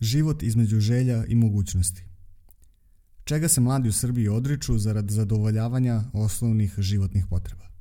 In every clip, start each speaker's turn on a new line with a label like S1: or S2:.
S1: Život između želja i mogućnosti. Čega se mladi u Srbiji odriču zarad zadovoljavanja osnovnih životnih potreba?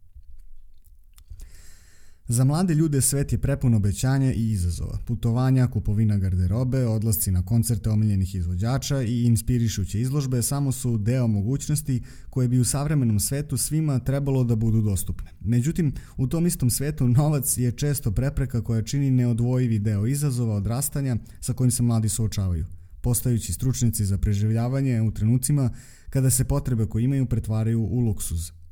S1: Za mlade ljude svet je prepun obećanja i izazova. Putovanja, kupovina garderobe, odlasci na koncerte omiljenih izvođača i inspirišuće izložbe samo su deo mogućnosti koje bi u savremenom svetu svima trebalo da budu dostupne. Međutim, u tom istom svetu novac je često prepreka koja čini neodvojivi deo izazova odrastanja sa kojim se mladi suočavaju, postajući stručnici za preživljavanje u trenucima kada se potrebe koje imaju pretvaraju u luksuz –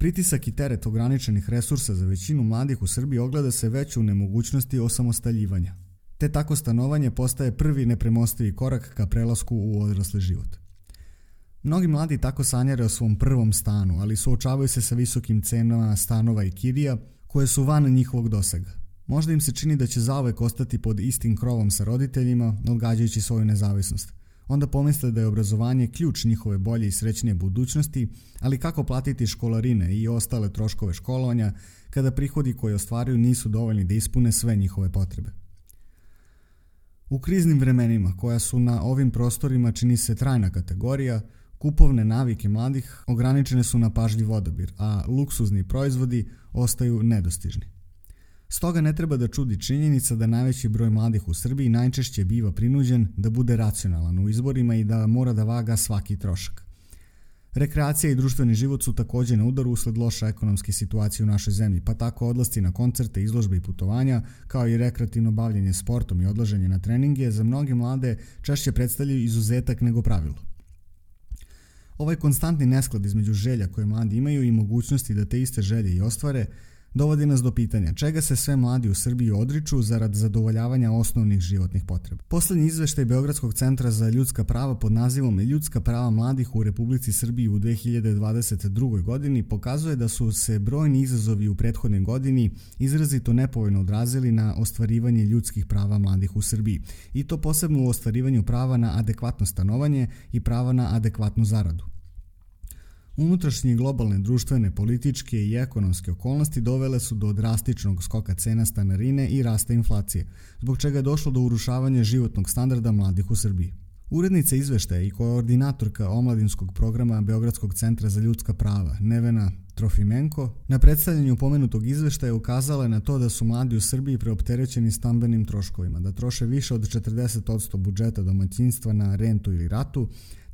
S1: Pritisak i teret ograničenih resursa za većinu mladih u Srbiji ogleda se već u nemogućnosti osamostaljivanja. Te tako stanovanje postaje prvi nepremostivi korak ka prelasku u odrasli život. Mnogi mladi tako sanjare o svom prvom stanu, ali suočavaju se sa visokim cenama stanova i kirija koje su van njihovog dosega. Možda im se čini da će zauvek ostati pod istim krovom sa roditeljima, odgađajući svoju nezavisnost onda pomisle da je obrazovanje ključ njihove bolje i srećnije budućnosti, ali kako platiti školarine i ostale troškove školovanja kada prihodi koje ostvaruju nisu dovoljni da ispune sve njihove potrebe. U kriznim vremenima, koja su na ovim prostorima čini se trajna kategorija, kupovne navike mladih ograničene su na pažljiv odabir, a luksuzni proizvodi ostaju nedostižni. Stoga ne treba da čudi činjenica da najveći broj mladih u Srbiji najčešće biva prinuđen da bude racionalan u izborima i da mora da vaga svaki trošak. Rekreacija i društveni život su takođe na udaru usled loša ekonomske situacije u našoj zemlji, pa tako odlasti na koncerte, izložbe i putovanja, kao i rekreativno bavljenje sportom i odlaženje na treninge, za mnoge mlade češće predstavljaju izuzetak nego pravilo. Ovaj konstantni nesklad između želja koje mladi imaju i mogućnosti da te iste želje i ostvare – dovodi nas do pitanja čega se sve mladi u Srbiji odriču zarad zadovoljavanja osnovnih životnih potreba. Poslednji izveštaj Beogradskog centra za ljudska prava pod nazivom Ljudska prava mladih u Republici Srbiji u 2022. godini pokazuje da su se brojni izazovi u prethodnoj godini izrazito nepovoljno odrazili na ostvarivanje ljudskih prava mladih u Srbiji i to posebno u ostvarivanju prava na adekvatno stanovanje i prava na adekvatnu zaradu. Unutrašnje globalne društvene, političke i ekonomske okolnosti dovele su do drastičnog skoka cena stanarine i rasta inflacije, zbog čega je došlo do urušavanja životnog standarda mladih u Srbiji. Urednica izveštaja i koordinatorka omladinskog programa Beogradskog centra za ljudska prava, Nevena Trofimenko, na predstavljanju pomenutog izveštaja ukazala je na to da su mladi u Srbiji preopterećeni stambenim troškovima, da troše više od 40% budžeta domaćinstva na rentu ili ratu,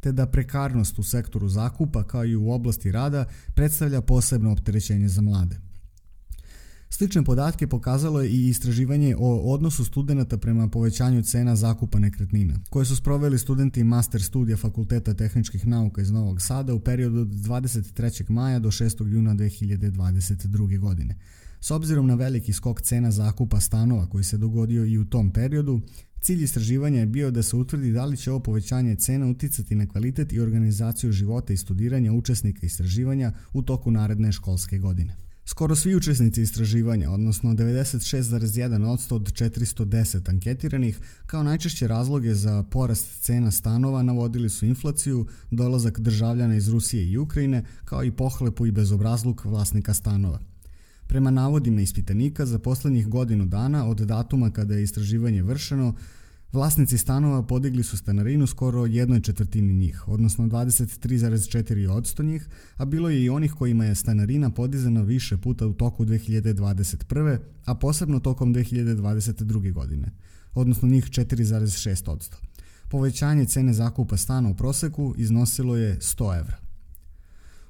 S1: te da prekarnost u sektoru zakupa kao i u oblasti rada predstavlja posebno opterećenje za mlade. Slične podatke pokazalo je i istraživanje o odnosu studenta prema povećanju cena zakupa nekretnina, koje su sproveli studenti master studija Fakulteta tehničkih nauka iz Novog Sada u periodu od 23. maja do 6. juna 2022. godine. S obzirom na veliki skok cena zakupa stanova koji se dogodio i u tom periodu, Cilj istraživanja je bio da se utvrdi da li će ovo povećanje cena uticati na kvalitet i organizaciju života i studiranja učesnika istraživanja u toku naredne školske godine. Skoro svi učesnici istraživanja, odnosno 96,1% od 410 anketiranih, kao najčešće razloge za porast cena stanova navodili su inflaciju, dolazak državljana iz Rusije i Ukrajine, kao i pohlepu i bezobrazluk vlasnika stanova. Prema navodima ispitanika, za poslednjih godinu dana od datuma kada je istraživanje vršeno, Vlasnici stanova podigli su stanarinu skoro jednoj četvrtini njih, odnosno 23,4 odsto njih, a bilo je i onih kojima je stanarina podizana više puta u toku 2021. a posebno tokom 2022. godine, odnosno njih 4,6 odsto. Povećanje cene zakupa stana u proseku iznosilo je 100 evra.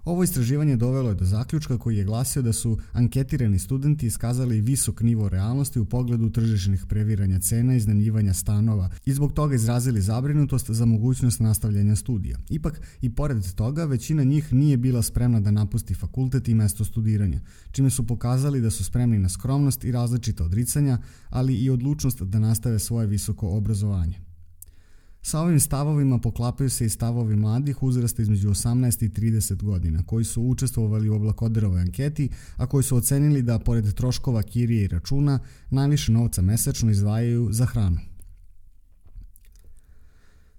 S1: Ovo istraživanje dovelo je do zaključka koji je glasio da su anketirani studenti iskazali visok nivo realnosti u pogledu tržišnih previranja cena i iznajmljivanja stanova i zbog toga izrazili zabrinutost za mogućnost nastavljanja studija. Ipak, i pored toga, većina njih nije bila spremna da napusti fakultet i mesto studiranja, čime su pokazali da su spremni na skromnost i različita odricanja, ali i odlučnost da nastave svoje visoko obrazovanje. Sa ovim stavovima poklapaju se i stavovi mladih uzrasta između 18 i 30 godina, koji su učestvovali u oblakoderovoj anketi, a koji su ocenili da, pored troškova kirije i računa, najviše novca mesečno izdvajaju za hranu.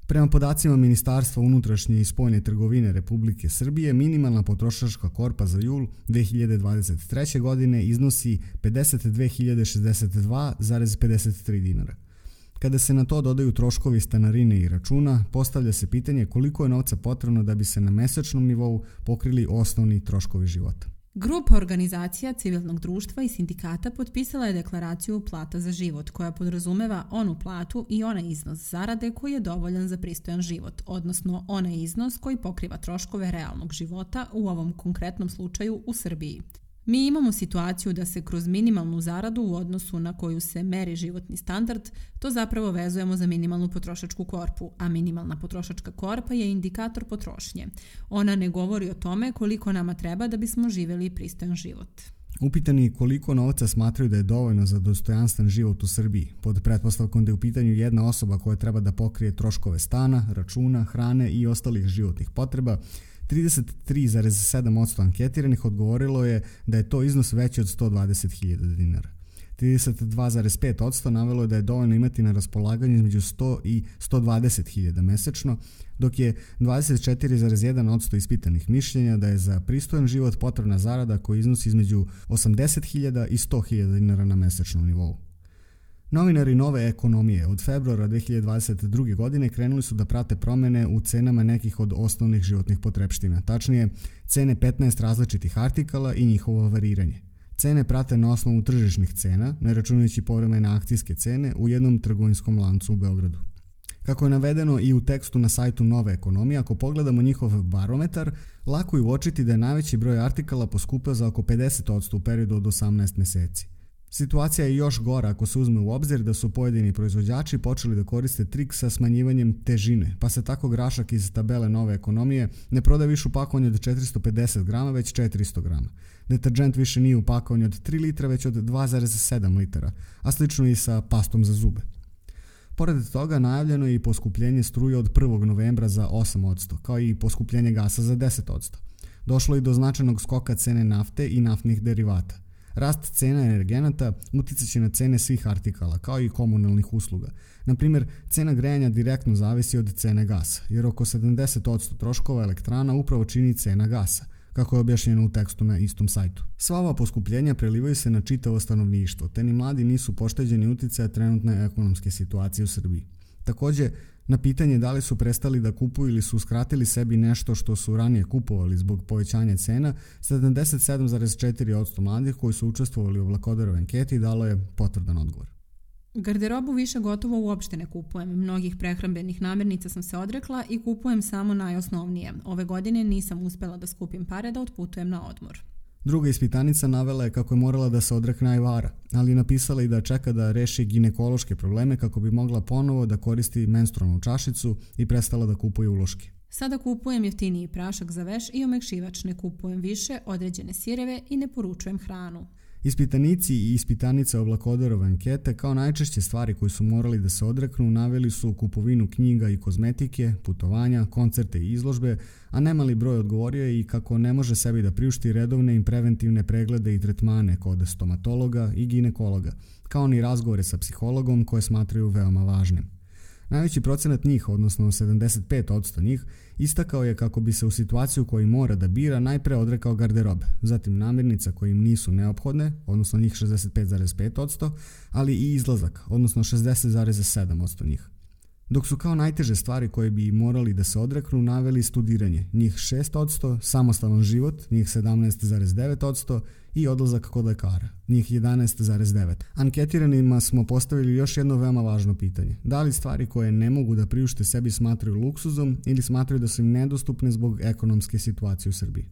S1: Prema podacima Ministarstva unutrašnje i spoljne trgovine Republike Srbije, minimalna potrošačka korpa za jul 2023. godine iznosi 52.062,53 dinara. Kada se na to dodaju troškovi stanarine i računa, postavlja se pitanje koliko je novca potrebno da bi se na mesečnom nivou pokrili osnovni troškovi života.
S2: Grupa organizacija civilnog društva i sindikata potpisala je deklaraciju Plata za život, koja podrazumeva onu platu i onaj iznos zarade koji je dovoljan za pristojan život, odnosno onaj iznos koji pokriva troškove realnog života, u ovom konkretnom slučaju u Srbiji. Mi imamo situaciju da se kroz minimalnu zaradu u odnosu na koju se meri životni standard, to zapravo vezujemo za minimalnu potrošačku korpu, a minimalna potrošačka korpa je indikator potrošnje. Ona ne govori o tome koliko nama treba da bismo živeli pristojan život.
S1: Upitani koliko novca smatraju da je dovoljno za dostojanstven život u Srbiji, pod pretpostavkom da je u pitanju jedna osoba koja treba da pokrije troškove stana, računa, hrane i ostalih životnih potreba, 33,7% anketiranih odgovorilo je da je to iznos veći od 120.000 dinara. 32,5% navelo je da je dovoljno imati na raspolaganju između 100 i 120.000 mesečno, dok je 24,1% ispitanih mišljenja da je za pristojan život potrebna zarada koja iznosi između 80.000 i 100.000 dinara na mesečnom nivou. Novinari Nove ekonomije od februara 2022. godine krenuli su da prate promene u cenama nekih od osnovnih životnih potrepština, tačnije cene 15 različitih artikala i njihovo variranje. Cene prate na osnovu tržišnih cena, ne računajući povremene akcijske cene u jednom trgovinskom lancu u Beogradu. Kako je navedeno i u tekstu na sajtu Nove ekonomije, ako pogledamo njihov barometar, lako je uočiti da je najveći broj artikala poskupio za oko 50% u periodu od 18 meseci. Situacija je još gora ako se uzme u obzir da su pojedini proizvođači počeli da koriste trik sa smanjivanjem težine, pa se tako grašak iz tabele nove ekonomije ne prodaje više u pakovanju od 450 grama, već 400 grama. Deterđent više nije u pakovanju od 3 litra, već od 2,7 litara, a slično i sa pastom za zube. Pored toga najavljeno je i poskupljenje struje od 1. novembra za 8%, kao i poskupljenje gasa za 10%. Došlo je do značajnog skoka cene nafte i naftnih derivata. Rast cena energenata uticaće na cene svih artikala, kao i komunalnih usluga. Na primjer, cena grejanja direktno zavisi od cene gasa, jer oko 70% troškova elektrana upravo čini cena gasa, kako je objašnjeno u tekstu na istom sajtu. Sva ova poskupljenja prelivaju se na čitavo stanovništvo, te ni mladi nisu pošteđeni uticaja trenutne ekonomske situacije u Srbiji. Takođe, Na pitanje da li su prestali da kupuju ili su uskratili sebi nešto što su ranije kupovali zbog povećanja cena, 77,4% mladih koji su učestvovali u Vlakodarove anketi dalo je potvrdan odgovor.
S2: Garderobu više gotovo uopšte ne kupujem. Mnogih prehrambenih namirnica sam se odrekla i kupujem samo najosnovnije. Ove godine nisam uspela da skupim pare da otputujem na odmor.
S1: Druga ispitanica navela je kako je morala da se odrekne ajvara, ali napisala i da čeka da reši ginekološke probleme kako bi mogla ponovo da koristi menstrualnu čašicu i prestala da kupuje uloške.
S2: Sada kupujem jeftiniji prašak za veš i omekšivač, ne kupujem više određene sireve i ne poručujem hranu.
S1: Ispitanici i ispitanica Oblakodorove ankete kao najčešće stvari koje su morali da se odreknu naveli su kupovinu knjiga i kozmetike, putovanja, koncerte i izložbe, a nemali broj odgovorio je i kako ne može sebi da priušti redovne i preventivne preglede i tretmane kod stomatologa i ginekologa, kao ni razgovore sa psihologom koje smatraju veoma važnim. Najveći procenat njih, odnosno 75% njih, istakao je kako bi se u situaciju koju mora da bira najpre odrekao garderobe, zatim namirnica koje im nisu neophodne, odnosno njih 65,5%, ali i izlazak, odnosno 60,7% njih dok su kao najteže stvari koje bi morali da se odreknu naveli studiranje, njih 6%, samostalan život, njih 17,9% i odlazak kod lekara, njih 11,9%. Anketiranima smo postavili još jedno veoma važno pitanje. Da li stvari koje ne mogu da priušte sebi smatraju luksuzom ili smatraju da su im nedostupne zbog ekonomske situacije u Srbiji?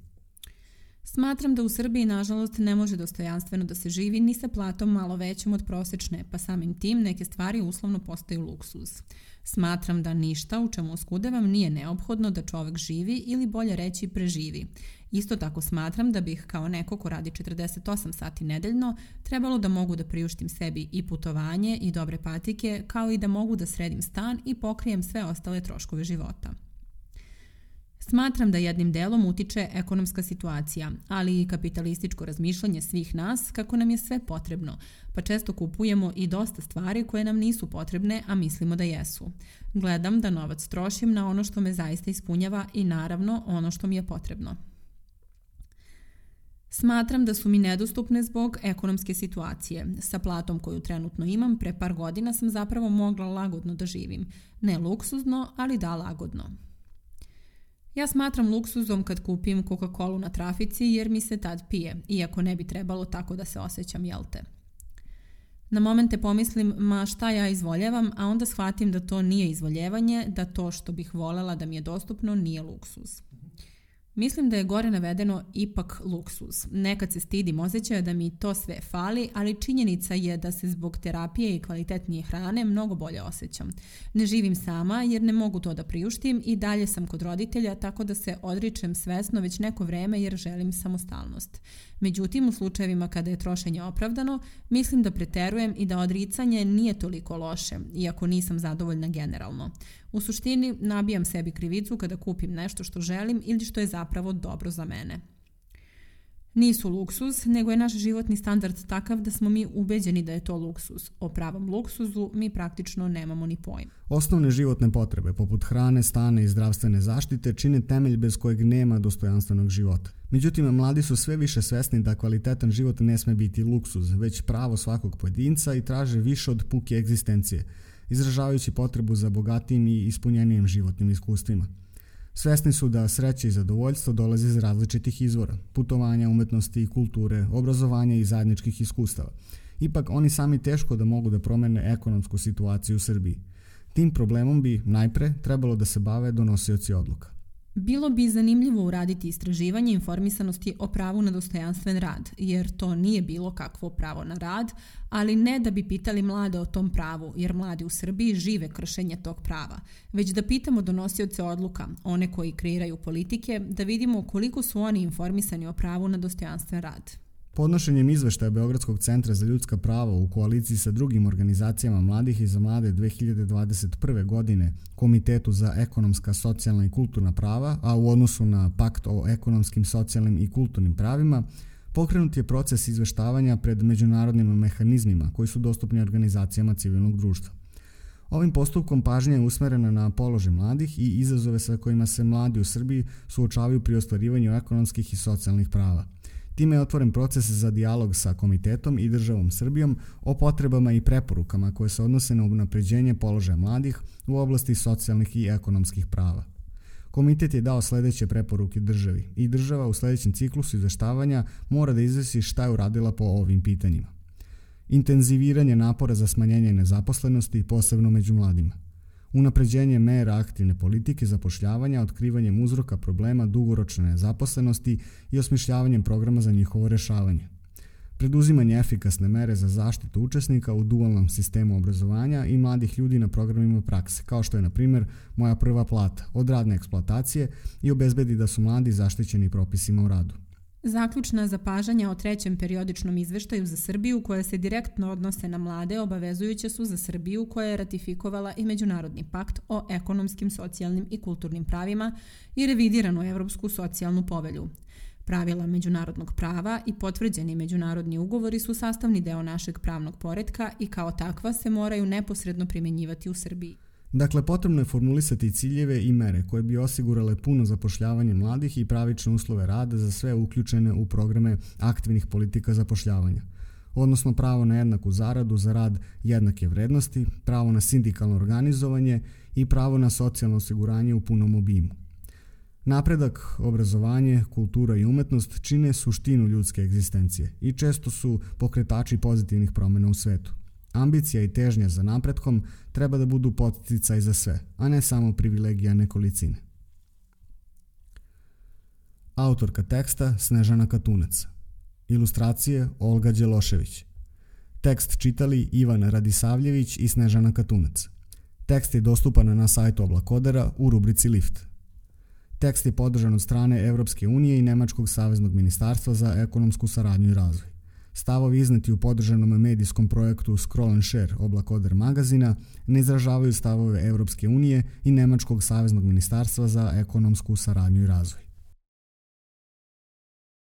S2: Smatram da u Srbiji, nažalost, ne može dostojanstveno da se živi ni sa platom malo većom od prosečne, pa samim tim neke stvari uslovno postaju luksuz. Smatram da ništa u čemu oskudevam nije neophodno da čovek živi ili bolje reći preživi. Isto tako smatram da bih kao neko ko radi 48 sati nedeljno trebalo da mogu da priuštim sebi i putovanje i dobre patike kao i da mogu da sredim stan i pokrijem sve ostale troškove života. Smatram da jednim delom utiče ekonomska situacija, ali i kapitalističko razmišljanje svih nas kako nam je sve potrebno, pa često kupujemo i dosta stvari koje nam nisu potrebne, a mislimo da jesu. Gledam da novac trošim na ono što me zaista ispunjava i naravno ono što mi je potrebno. Smatram da su mi nedostupne zbog ekonomske situacije. Sa platom koju trenutno imam, pre par godina sam zapravo mogla lagodno da živim. Ne luksuzno, ali da lagodno. Ja smatram luksuzom kad kupim Coca-Colu na trafici jer mi se tad pije, iako ne bi trebalo tako da se osjećam, jel te? Na momente pomislim, ma šta ja izvoljevam, a onda shvatim da to nije izvoljevanje, da to što bih voljela da mi je dostupno nije luksuz. Mislim da je gore navedeno ipak luksuz. Nekad se stidim osjećaja da mi to sve fali, ali činjenica je da se zbog terapije i kvalitetnije hrane mnogo bolje osjećam. Ne živim sama jer ne mogu to da priuštim i dalje sam kod roditelja tako da se odričem svesno već neko vreme jer želim samostalnost. Međutim, u slučajevima kada je trošenje opravdano, mislim da preterujem i da odricanje nije toliko loše, iako nisam zadovoljna generalno. U suštini, nabijam sebi krivicu kada kupim nešto što želim ili što je zapravo dobro za mene. Nisu luksuz, nego je naš životni standard takav da smo mi ubeđeni da je to luksuz. O pravom luksuzu mi praktično nemamo ni pojma.
S1: Osnovne životne potrebe, poput hrane, stane i zdravstvene zaštite, čine temelj bez kojeg nema dostojanstvenog života. Međutim, mladi su sve više svesni da kvalitetan život ne sme biti luksuz, već pravo svakog pojedinca i traže više od puke egzistencije, izražavajući potrebu za bogatijim i ispunjenijim životnim iskustvima. Svesni su da sreće i zadovoljstvo dolaze iz različitih izvora, putovanja, umetnosti kulture, obrazovanja i zajedničkih iskustava. Ipak oni sami teško da mogu da promene ekonomsku situaciju u Srbiji. Tim problemom bi najpre trebalo da se bave donosioci odluka.
S2: Bilo bi zanimljivo uraditi istraživanje informisanosti o pravu na dostojanstven rad, jer to nije bilo kakvo pravo na rad, ali ne da bi pitali mlade o tom pravu, jer mladi u Srbiji žive kršenje tog prava, već da pitamo donosioce odluka, one koji kreiraju politike, da vidimo koliko su oni informisani o pravu na dostojanstven rad.
S1: Podnošenjem izveštaja Beogradskog centra za ljudska prava u koaliciji sa drugim organizacijama mladih i za mlade 2021. godine Komitetu za ekonomska, socijalna i kulturna prava, a u odnosu na pakt o ekonomskim, socijalnim i kulturnim pravima, pokrenut je proces izveštavanja pred međunarodnim mehanizmima koji su dostupni organizacijama civilnog društva. Ovim postupkom pažnja je usmerena na položaj mladih i izazove sa kojima se mladi u Srbiji suočavaju pri ostvarivanju ekonomskih i socijalnih prava – Time je otvoren proces za dijalog sa komitetom i državom Srbijom o potrebama i preporukama koje se odnose na unapređenje položaja mladih u oblasti socijalnih i ekonomskih prava. Komitet je dao sledeće preporuke državi i država u sledećem ciklusu izveštavanja mora da izvesi šta je uradila po ovim pitanjima. Intenziviranje napora za smanjenje nezaposlenosti, posebno među mladima unapređenje mera aktivne politike zapošljavanja, otkrivanjem uzroka problema dugoročne nezaposlenosti i osmišljavanjem programa za njihovo rešavanje. Preduzimanje efikasne mere za zaštitu učesnika u dualnom sistemu obrazovanja i mladih ljudi na programima prakse, kao što je, na primer, moja prva plata od radne eksploatacije i obezbedi da su mladi zaštićeni propisima u radu.
S2: Zaključna zapažanja o trećem periodičnom izveštaju za Srbiju koja se direktno odnose na mlade obavezujuće su za Srbiju koja je ratifikovala i Međunarodni pakt o ekonomskim, socijalnim i kulturnim pravima i revidiranu Evropsku socijalnu povelju. Pravila međunarodnog prava i potvrđeni međunarodni ugovori su sastavni deo našeg pravnog poredka i kao takva se moraju neposredno primenjivati u Srbiji.
S1: Dakle, potrebno je formulisati ciljeve i mere koje bi osigurale puno zapošljavanje mladih i pravične uslove rada za sve uključene u programe aktivnih politika zapošljavanja odnosno pravo na jednaku zaradu za rad jednake vrednosti, pravo na sindikalno organizovanje i pravo na socijalno osiguranje u punom obimu. Napredak, obrazovanje, kultura i umetnost čine suštinu ljudske egzistencije i često su pokretači pozitivnih promena u svetu. Ambicija i težnja za napretkom treba da budu poticaj za sve, a ne samo privilegija nekolicine. Autorka teksta Snežana Katunac Ilustracije Olga Đelošević Tekst čitali Ivan Radisavljević i Snežana Katunac. Tekst je dostupan na sajtu Oblakodera u rubrici Lift. Tekst je podržan od strane Evropske unije i Nemačkog saveznog ministarstva za ekonomsku saradnju i razvoj. Stavovi izneti u podržanom medijskom projektu Scroll and Share oblak Oder magazina ne izražavaju stavove Europske unije i Nemačkog saveznog ministarstva za ekonomsku saradnju i razvoj.